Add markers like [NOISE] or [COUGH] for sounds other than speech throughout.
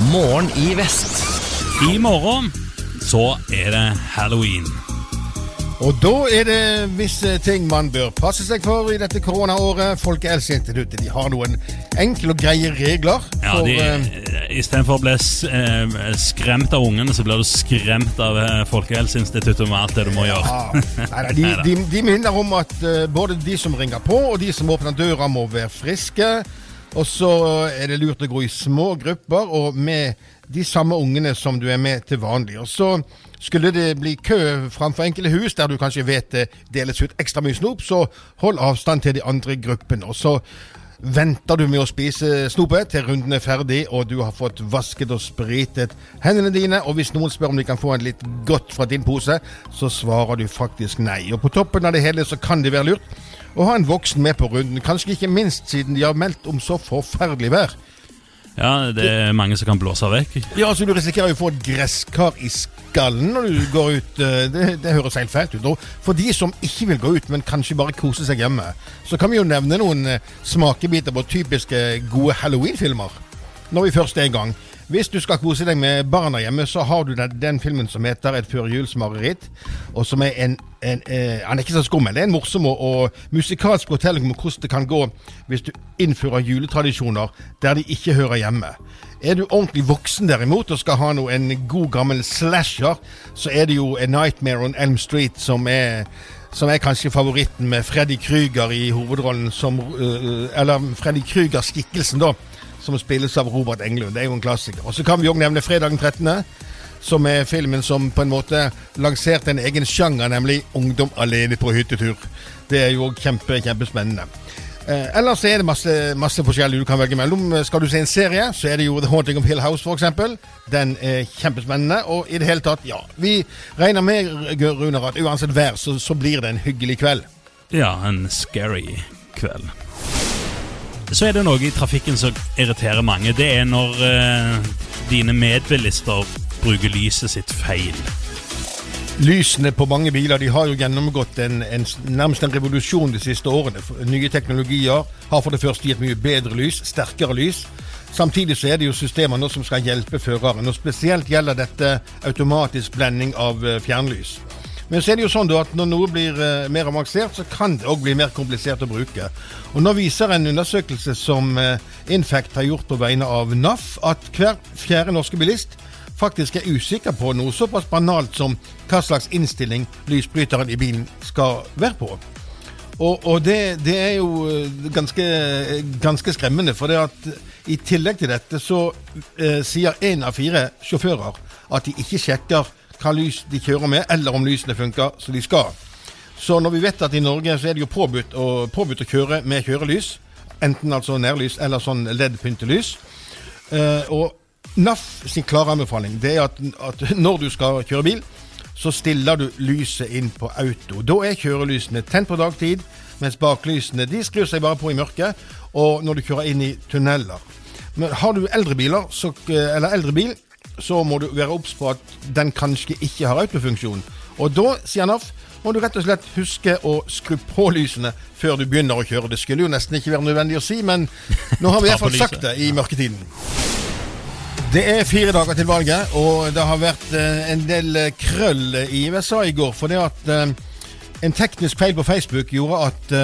Morgen i vest. I morgen så er det halloween. Og da er det visse ting man bør passe seg for i dette koronaåret. Folkehelseinstituttet de har noen enkle og greie regler. Ja, for, de, eh, Istedenfor å bli eh, skremt av ungene, så blir du skremt av eh, Folkehelseinstituttet med alt det du må gjøre. ja, nei, nei, de, de, de minner om at eh, både de som ringer på og de som åpner døra, må være friske. Og så er det lurt å gå i små grupper og med de samme ungene som du er med til vanlig. Og så skulle det bli kø framfor enkelte hus der du kanskje vet det deles ut ekstra mye snop, så hold avstand til de andre gruppene. Og så venter du med å spise snopet til runden er ferdig og du har fått vasket og spritet hendene dine. Og hvis noen spør om de kan få en litt godt fra din pose, så svarer du faktisk nei. Og på toppen av det hele så kan det være lurt å ha en voksen med på runden. Kanskje ikke minst siden de har meldt om så forferdelig vær. Ja, det er mange som kan blåse vekk. Ja, så Du risikerer jo å få et gresskar i skallen når du går ut. eh, Det, det høres helt fælt ut. Og for de som ikke vil gå ut, men kanskje bare kose seg hjemme, så kan vi jo nevne noen eh, smakebiter på typiske gode halloween-filmer. Når vi først er i gang. Hvis du skal kose deg med barna hjemme, så har du den, den filmen som heter Et førjulsmareritt. Og som er en, en eh, Han er ikke så skummel. Det er en morsom og, og musikalsk fortelling om hvordan det kan gå hvis du innfører juletradisjoner der de ikke hører hjemme. Er du ordentlig voksen derimot og skal ha noe, en god gammel slasher, så er det jo A Nightmare on Elm Street som er som er kanskje favoritten med Freddy Krüger i hovedrollen som øh, Eller Freddy Krüger-skikkelsen, da. Som spilles av Robert Englund. Det er jo en klassiker. Og så kan vi òg nevne Fredagen 13., som er filmen som på en måte lanserte en egen sjanger, nemlig Ungdom alene på hyttetur. Det er jo kjempe, kjempespennende. Eh, ellers er det masse, masse forskjellig du kan velge mellom. Skal du se en serie, så er det jo The Haunting of Hill House, f.eks. Den er kjempespennende. Og i det hele tatt, ja. Vi regner med, Runar, at uansett vær, så, så blir det en hyggelig kveld. Ja, en scary kveld. Så er det noe i trafikken som irriterer mange. Det er når eh, dine medbilister bruker lyset sitt feil. Lysene på mange biler de har jo gjennomgått en, en, nærmest en revolusjon de siste årene. Nye teknologier har for det første gitt mye bedre lys, sterkere lys. Samtidig så er det jo systemer nå som skal hjelpe føreren. og Spesielt gjelder dette automatisk blending av eh, fjernlys. Men så er det jo sånn at når noe blir eh, mer avansert, så kan det òg bli mer komplisert å bruke. Og Nå viser en undersøkelse som eh, har gjort på vegne av NAF, at hver fjerde norske bilist faktisk er usikker på noe såpass banalt som hva slags innstilling lysbryteren i bilen skal være på. Og, og det, det er jo eh, ganske, ganske skremmende, for det at i tillegg til dette så eh, sier én av fire sjåfører at de ikke sjekker hva lys de kjører med, eller om lysene funker som de skal. Så når vi vet at i Norge så er det jo påbudt å, påbudt å kjøre med kjørelys, enten altså nærlys eller sånn LED-pyntelys, eh, og NAF sin klare anbefaling det er at, at når du skal kjøre bil, så stiller du lyset inn på auto. Da er kjørelysene tent på dagtid, mens baklysene de skrur seg bare på i mørket, og når du kjører inn i tunneler. Men har du eldre biler, så, eller eldre bil, så må du være obs på at den kanskje ikke har autofunksjon. Og da, sier NAF, må du rett og slett huske å skru på lysene før du begynner å kjøre. Det skulle jo nesten ikke være nødvendig å si, men nå har vi i hvert fall [LAUGHS] sagt det i mørketiden. Det er fire dager til valget, og det har vært eh, en del eh, krøll i USA i går. For det at eh, en teknisk feil på Facebook gjorde at,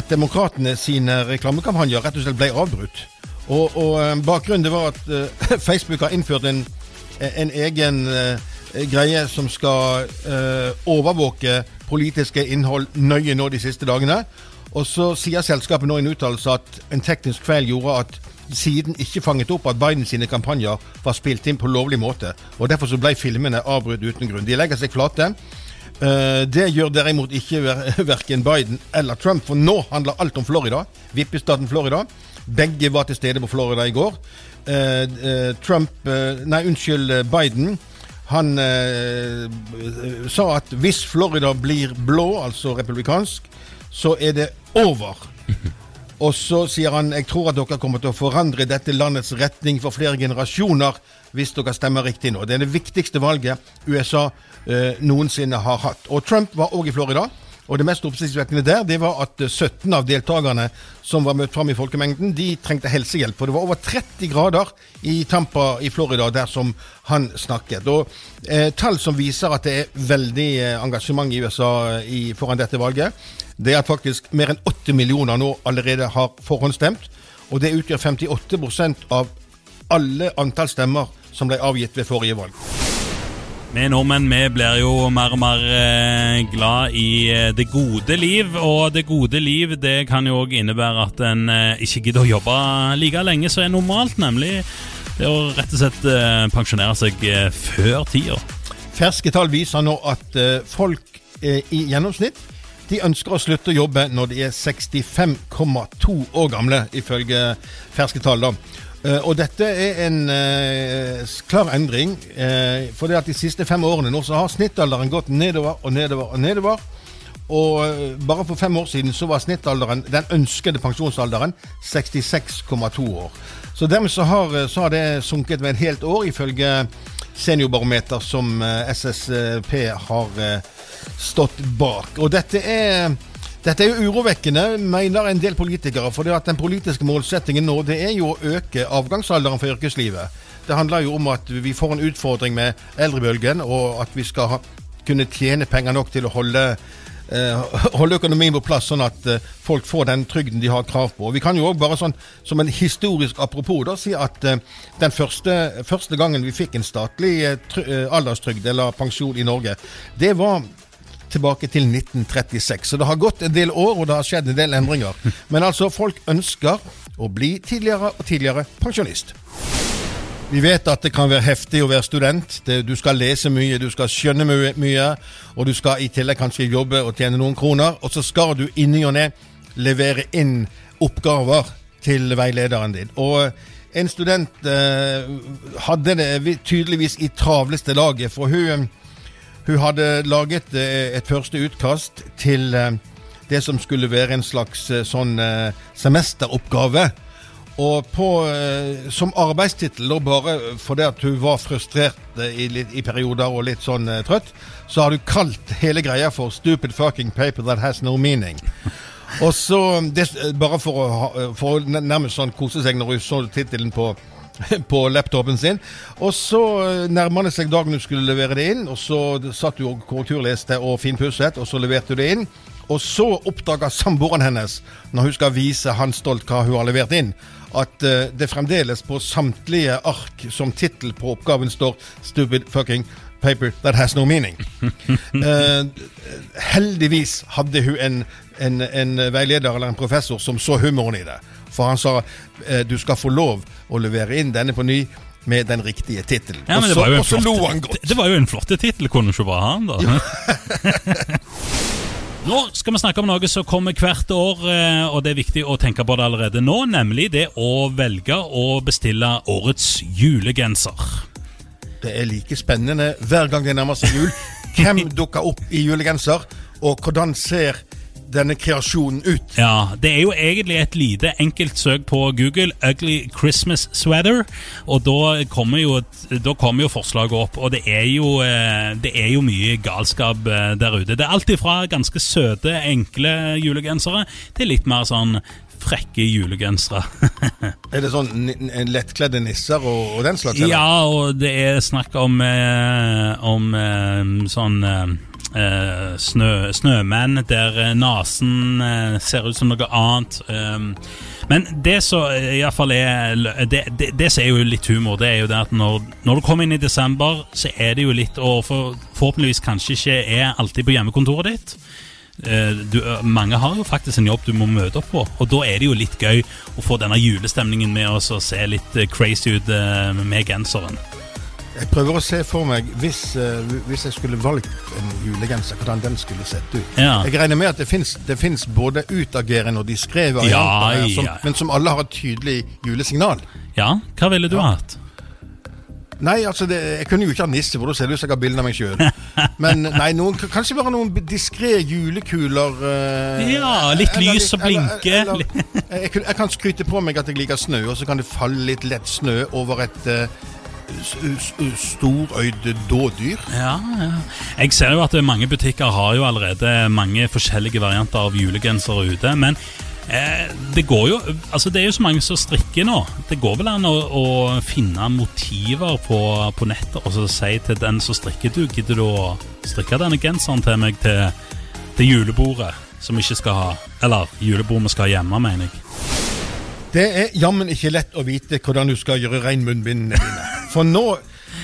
at demokratene sine reklamekampanjer rett og slett ble avbrutt. Og, og eh, bakgrunnen det var at eh, [LAUGHS] Facebook har innført en, en egen eh, greie som skal overvåke politiske innhold nøye nå de siste dagene. Og så sier selskapet nå i en uttalelse at en teknisk feil gjorde at siden ikke fanget opp at Biden sine kampanjer var spilt inn på lovlig måte. og Derfor så ble filmene avbrutt uten grunn. De legger seg flate. Det gjør derimot ikke ver [LAUGHS] verken Biden eller Trump, for nå handler alt om Florida. Vippestaten Florida. Begge var til stede på Florida i går. Eh, eh, Trump Nei, unnskyld, Biden. Han eh, sa at hvis Florida blir blå, altså republikansk, så er det over. [LAUGHS] Og så sier han jeg tror at dere kommer til å forandre dette landets retning for flere generasjoner hvis dere stemmer riktig nå. Det er det viktigste valget USA eh, noensinne har hatt. Og Trump var òg i Florida Og det mest oppsiktsvekkende der, det var at 17 av deltakerne som var møtt fram i folkemengden, de trengte helsehjelp. For det var over 30 grader i Tampa i Florida der som han snakket. Og eh, tall som viser at det er veldig eh, engasjement i USA eh, i, foran dette valget, det er at faktisk mer enn 8 millioner nå allerede har forhåndsstemt. Og det utgjør 58% av alle antall stemmer som ble avgitt ved forrige valg. Vi nordmenn vi blir jo mer og mer eh, glad i eh, det gode liv. Og det gode liv det kan jo òg innebære at en eh, ikke gidder å jobbe like lenge som er normalt. Nemlig det å rett og slett pensjonere seg før tida. Ferske tall viser nå at folk i gjennomsnitt de ønsker å slutte å jobbe når de er 65,2 år gamle, ifølge ferske tall. da. Eh, og dette er en eh, klar endring. eh, for det at de siste fem årene nå så har snittalderen gått nedover og nedover og nedover. Og eh, bare for fem år siden så var snittalderen, den ønskede pensjonsalderen 66,2 år. Så dermed så har, eh, så har det sunket med et helt år, ifølge seniorbarometer som SSP har stått bak. Og dette er dette er jo urovekkende, mener en del politikere. For det at den politiske målsettingen nå det er jo å øke avgangsalderen for yrkeslivet. Det handler jo om at vi får en utfordring med eldrebølgen, og at vi skal kunne tjene penger nok til å holde, eh, [LAUGHS] holde økonomien på plass, sånn at eh, folk får den trygden de har krav på. Og Vi kan jo også bare sånn, som en historisk apropos da, si at eh, den første, første gangen vi fikk en statlig try- alderstrygd eller pensjon i Norge, det var tilbake til 1936. Så det har gått en del år, og det har skjedd en del endringer. Men altså, folk ønsker å bli tidligere og tidligere pensjonist. Vi vet at det kan være heftig å være student. Du skal lese mye, du skal skjønne mye, og du skal i tillegg kanskje jobbe og tjene noen kroner. Og så skal du i ny og ne levere inn oppgaver til veilederen din. Og en student eh, hadde det tydeligvis i travleste laget, for hun hun hadde laget eh, et første utkast til eh, det som skulle være en slags eh, sånn semesteroppgave. Og på, som arbeidstittel, og bare fordi at hun var frustrert i, i perioder og litt sånn trøtt, så har du kalt hele greia for 'Stupid fucking paper that has no meaning'. Og så, det, Bare for å, for å nærmest sånn kose seg når hun så tittelen på [LAUGHS] på laptopen sin. Og så nærma det seg dagen du skulle levere det inn, og så satt du og korrekturleste og finpusset, og så leverte du det inn. Og så oppdaga samboeren hennes, når hun skal vise han stolt hva hun har levert inn, at eh, det fremdeles på samtlige ark som tittel på oppgaven står 'Stupid fucking paper that has no meaning'. [LAUGHS] Eh, heldigvis hadde hun en, en, en veileder eller en professor som så humoren i det. For han sa eh, du skal få lov å levere inn denne på ny med den riktige tittelen. Ja, og, så lo han godt. Det, det var jo en flott tittel, kunne ikke bare han, da. Ja. [LAUGHS] Nå skal vi snakke om noe som kommer hvert år, eh, og det er viktig å tenke på det allerede nå, nemlig det å velge å bestille årets julegenser. Det er like spennende hver gang det nærmer seg jul. [LAUGHS] Hvem dukker opp i julegenser, og hvordan ser denne kreasjonen ut? Ja, Det er jo egentlig et lite enkelt søk på Google, 'Ugly Christmas Sweater', og da kommer jo, da kommer jo forslaget opp. Og det er jo, eh, det er jo mye galskap eh, der ute. Det er alt ifra ganske søte, enkle julegensere til litt mer sånn frekke julegensere. [LAUGHS] Er det sånn lettkledde nisser og, og den slags? eller? ja, og det er snakk om, eh, om eh, sånn eh, eh, snø, snømenn der eh, nesen eh, ser ut som noe annet. Um, men det som i hvert fall er det, det, det som er jo litt humor, det er jo det at når, når du kommer inn i desember, så er det jo litt Og for, forhåpentligvis kanskje ikke er alltid på hjemmekontoret ditt. Du, mange har jo faktisk en jobb du må møte opp på, og da er det jo litt gøy å få denne julestemningen med oss og se litt crazy ut med genseren. Jeg prøver å se for meg, hvis, uh, hvis jeg skulle valgt en julegenser, hvordan den skulle sett ut. Ja. Jeg regner med at det fins- både utagerende og diskré varianter, Ja, ja. men som alle har et tydelig julesignal. Ja, hva ville du hatt? Nei, altså, det, jeg kunne jo ikke ha nisse, for da ser det ut som jeg har bilde av meg sjøl. [LAUGHS] Men nei, noen, kanskje bare noen diskré julekuler. eh, Ja, litt eller lys og blinke. eller- jeg, kunne- jeg kan skryte på meg at jeg liker snø, og så kan det falle litt lett snø over et, eh, s- s- storøyde dådyr. Ja, ja. Jeg ser jo at mange butikker har jo allerede mange forskjellige varianter av julegensere ute. Men eh, det går jo Altså det er jo så mange som strikker nå. Det går vel an å, å finne motiver på, på nettet og så si til den som strikker du, gidder du å strikke denne genseren til meg til, til julebordet? Som vi ikke skal ha Eller julebord vi skal ha hjemme, mener jeg. Det er jammen ikke lett å vite hvordan du skal gjøre rein munnbindene dine. For nå,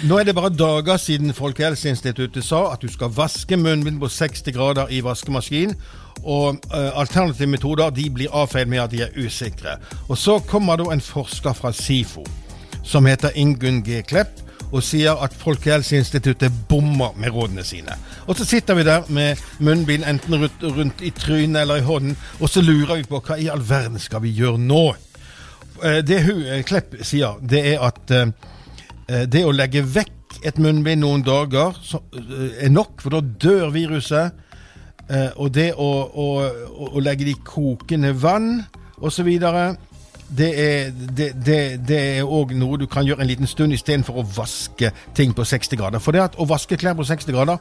nå er det bare dager siden Folkehelseinstituttet sa at du skal vaske munnbind på 60 grader i vaskemaskin. Og eh, alternative metoder de blir avfeid med at de er usikre. Og så kommer da en forsker fra SIFO som heter Ingunn G. Klepp, og sier at Folkehelseinstituttet bommer med rådene sine. Og så sitter vi der med munnbind enten rundt, rundt i trynet eller i hånden, og så lurer vi på hva i all verden skal vi gjøre nå? Eh, Det hun eh, Klepp sier, det er at det å legge vekk et munnbind noen dager eh, er nok, for da dør viruset. Eh, og det å, å, å legge det i kokende vann osv. Det er, det, det, det er også noe du kan gjøre en liten stund istedenfor å vaske ting på 60 grader. For det at å vaske klær på 60 grader,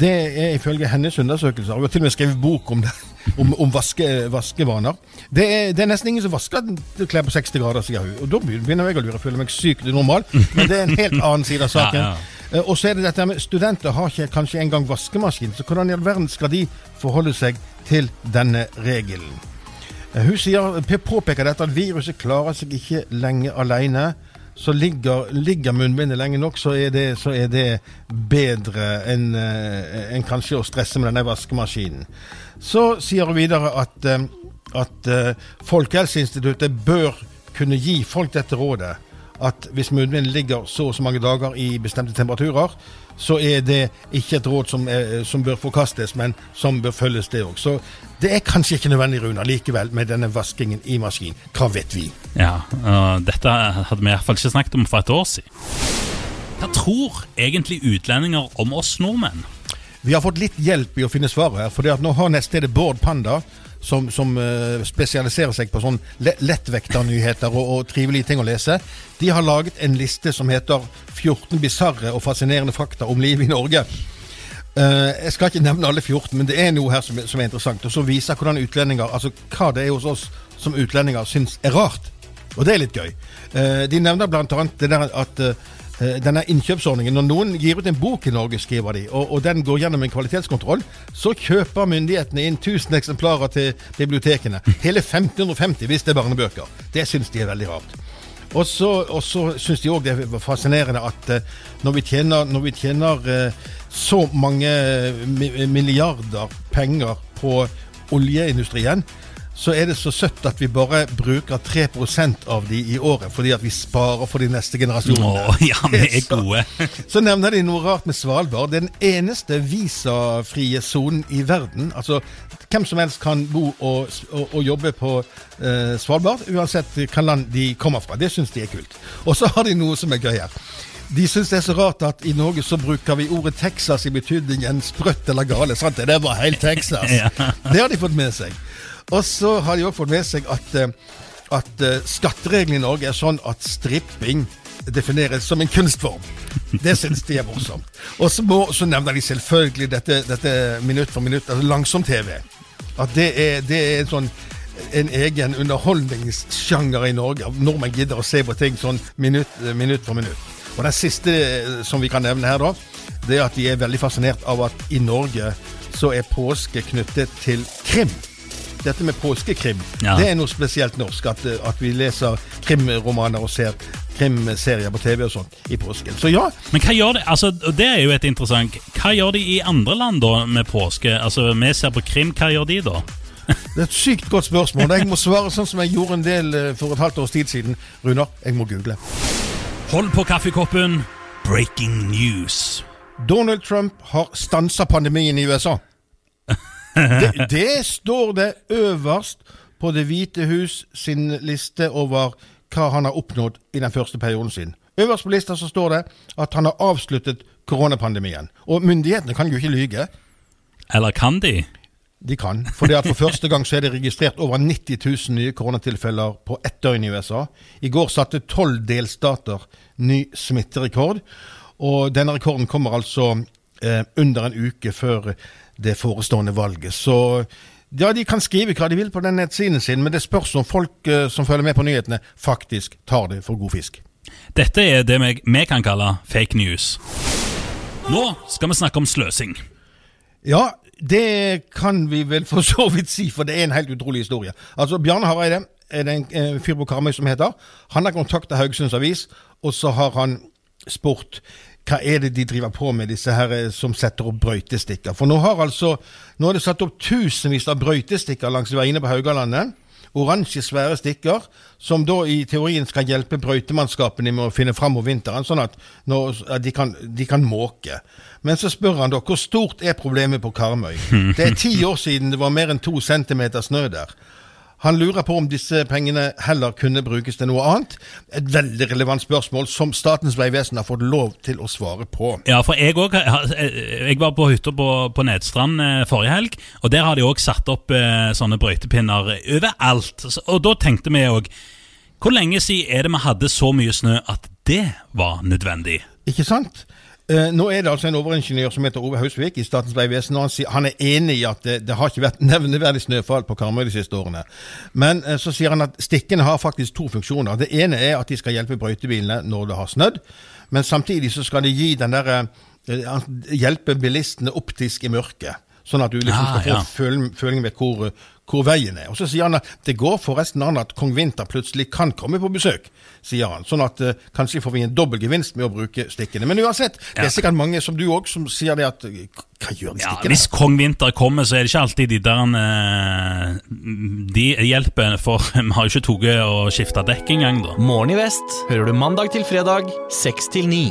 det er ifølge hennes undersøkelser Hun har til og med skrevet bok om det, om, om vaske, vaskevaner. Det er, det er nesten ingen som vasker klær på 60 grader, sier hun. Og da begynner jeg å lure. Føler meg syk normal. Men det er en helt annen side av [LAUGHS] saken. Ja, ja. Eh, Og så er det dette med Studenter har ikke kanskje engang vaskemaskin, så hvordan i all verden skal de forholde seg til denne regelen? Eh, Hun sier, påpeker dette at viruset klarer seg ikke lenge alene. Så ligger, ligger munnbindet lenge nok, så er det, så er det bedre enn en kanskje å stresse med denne vaskemaskinen. Så sier hun videre at, eh, at eh, Folkehelseinstituttet bør kunne gi folk dette rådet at hvis munnbindet ligger så og så mange dager i bestemte temperaturer, så er det ikke et råd som, er, som bør forkastes, men som bør følges, det òg. Så det er kanskje ikke nødvendig, Runa, likevel, med denne vaskingen i maskin. Hva vet vi? Ja, og dette hadde vi i hvert fall ikke snakket om for et år siden. Hva tror egentlig utlendinger om oss nordmenn? Vi har fått litt hjelp i å finne svaret her, for nå har nettstedet Bård Panda, som, som eh, spesialiserer seg på sånn le lettvekternyheter og, og trivelige ting å lese, de har laget en liste som heter 14 bisarre og fascinerende fakta om livet i Norge. Uh, jeg skal ikke nevne alle 14, men det er noe her som som er interessant. Og så viser hvordan utlendinger, altså hva det er hos oss som utlendinger syns er rart. Og det er litt gøy. Uh, de nevner annet det der at denne innkjøpsordningen Når noen gir ut en bok i Norge, skriver de, og, og den går gjennom en kvalitetskontroll, så kjøper myndighetene inn 1000 eksemplarer til bibliotekene. Hele 1550 hvis det er barnebøker. Det syns de er veldig rart. Og så, og så syns de òg det er fascinerende at eh, når vi tjener, når vi tjener eh, så mange milliarder penger på oljeindustrien, så er det så søtt at vi bare bruker 3% av de i året, fordi at vi sparer for de neste generasjonene. Å, ja, [LAUGHS] vi er gode. så nevner de noe rart med Svalbard. Det er den eneste visafrie sonen i verden. Altså, hvem som helst kan bo og, og, og jobbe på eh, Svalbard, uansett hvilket land de kommer fra. Det syns de er kult. Og så har de noe som er gøy her. De syns det er så rart at i Norge så bruker vi ordet Texas i betydningen sprøtt eller gale. Sant? Det var helt Texas. [LAUGHS] Det har de fått med seg. Og så har de òg fått med seg at, eh, at eh, skattereglene i Norge er sånn at stripping defineres som en kunstform. Det syns de er morsomt. Og så, nevner de selvfølgelig dette, dette minutt for minutt, altså langsom-TV. At det er, det er en sånn en egen underholdningssjanger i Norge. Nordmenn gidder å se på ting sånn minutt, minutt for minutt. Og den siste eh, som vi kan nevne her, da, det er at de er veldig fascinert av at i Norge så er påske knyttet til krim. Dette med påskekrim, Ja. det er noe spesielt norsk. At, at vi leser krimromaner og ser krimserier på TV og sånt i påsken. Så ja, Men hva gjør de, altså, det er jo et interessant Hva gjør de i andre land da med påske? Altså, Vi ser på krim, hva gjør de da? [LAUGHS] det er et sykt godt spørsmål. Jeg må svare sånn som jeg gjorde en del eh, for et halvt års tid siden. Runar, jeg må google. Hold på kaffekoppen. Breaking news. Donald Trump har stansa pandemien i USA. [LAUGHS] Det, det står det øverst på Det hvite hus sin liste over hva han har oppnådd i den første perioden sin. Øverst på lista så står det at han har avsluttet koronapandemien. Og myndighetene kan jo ikke lyge. Eller kan de? De kan. For det at for første gang så er det registrert over 90 000 nye koronatilfeller på ett døgn i USA. I går satte tolv delstater ny smitterekord. Og denne rekorden kommer altså eh, under en uke før det forestående valget. Så ja, de kan skrive hva de vil på den nettsiden sin, men det spørs om folk uh, som følger med på nyhetene, faktisk tar det for god fisk. Dette er det vi kan kalle fake news. Nå skal vi snakke om sløsing. Ja, det kan vi vel for så vidt si, for det er en helt utrolig historie. Altså, Bjarne Hareide er det en eh, fyr på Karmøy som heter. Han har kontakta Haugesunds Avis, og så har han spurt hva er det de driver på med, disse her eh, som setter opp brøytestikker. For nå har altså, nå er det satt opp tusenvis av brøytestikker langs veiene på Haugalandet oransje, svære stikker, som da i teorien skal hjelpe brøytemannskapene med å finne fram om vinteren, sånn at når, de, kan, de, kan, måke. Men så spør han da hvor stort er problemet på Karmøy. [LAUGHS] Det er ti år siden det var mer enn to centimeter snø der. Han lurer på om disse pengene heller kunne brukes til noe annet. Et veldig relevant spørsmål som Statens vegvesen har fått lov til å svare på. Ja, for jeg, også, jeg var på hytta på, på, Nedstrand eh, forrige helg, og der har de òg satt opp eh, sånne brøytepinner overalt. Og da tenkte vi òg Hvor lenge siden er det vi hadde så mye snø at det var nødvendig? Ikke sant? Uh, nå er det altså en overingeniør som heter Ove Hausvik i Statens vegvesen. og han, han, er enig i at det, det, har ikke vært [LAUGHS] nevneverdig snøfall på Karmøy de siste årene. Men uh, så sier han at stikkene har faktisk to funksjoner. Det ene er at de skal hjelpe brøytebilene når det har snødd. Men samtidig så skal de gi den der, uh, hjelpe bilistene optisk i mørket. Sånn at du liksom ah, skal få ja. føling, føling ved hvor, hvor, veien er. Og Så sier han at det går forresten an at kong Vinter plutselig kan komme på besøk. sier han. Sånn at uh, kanskje får vi en dobbel gevinst med å bruke stikkene. Men uansett, ja. det er sikkert mange som du òg som sier det at eh, hva gjør de stikkene? Ja, hvis kong Vinter kommer, så er det ikke alltid de der uh, De hjelper, for [LAUGHS] vi har jo ikke tatt og skifta dekk engang, da. Morgen i vest hører du mandag til fredag, seks til ni.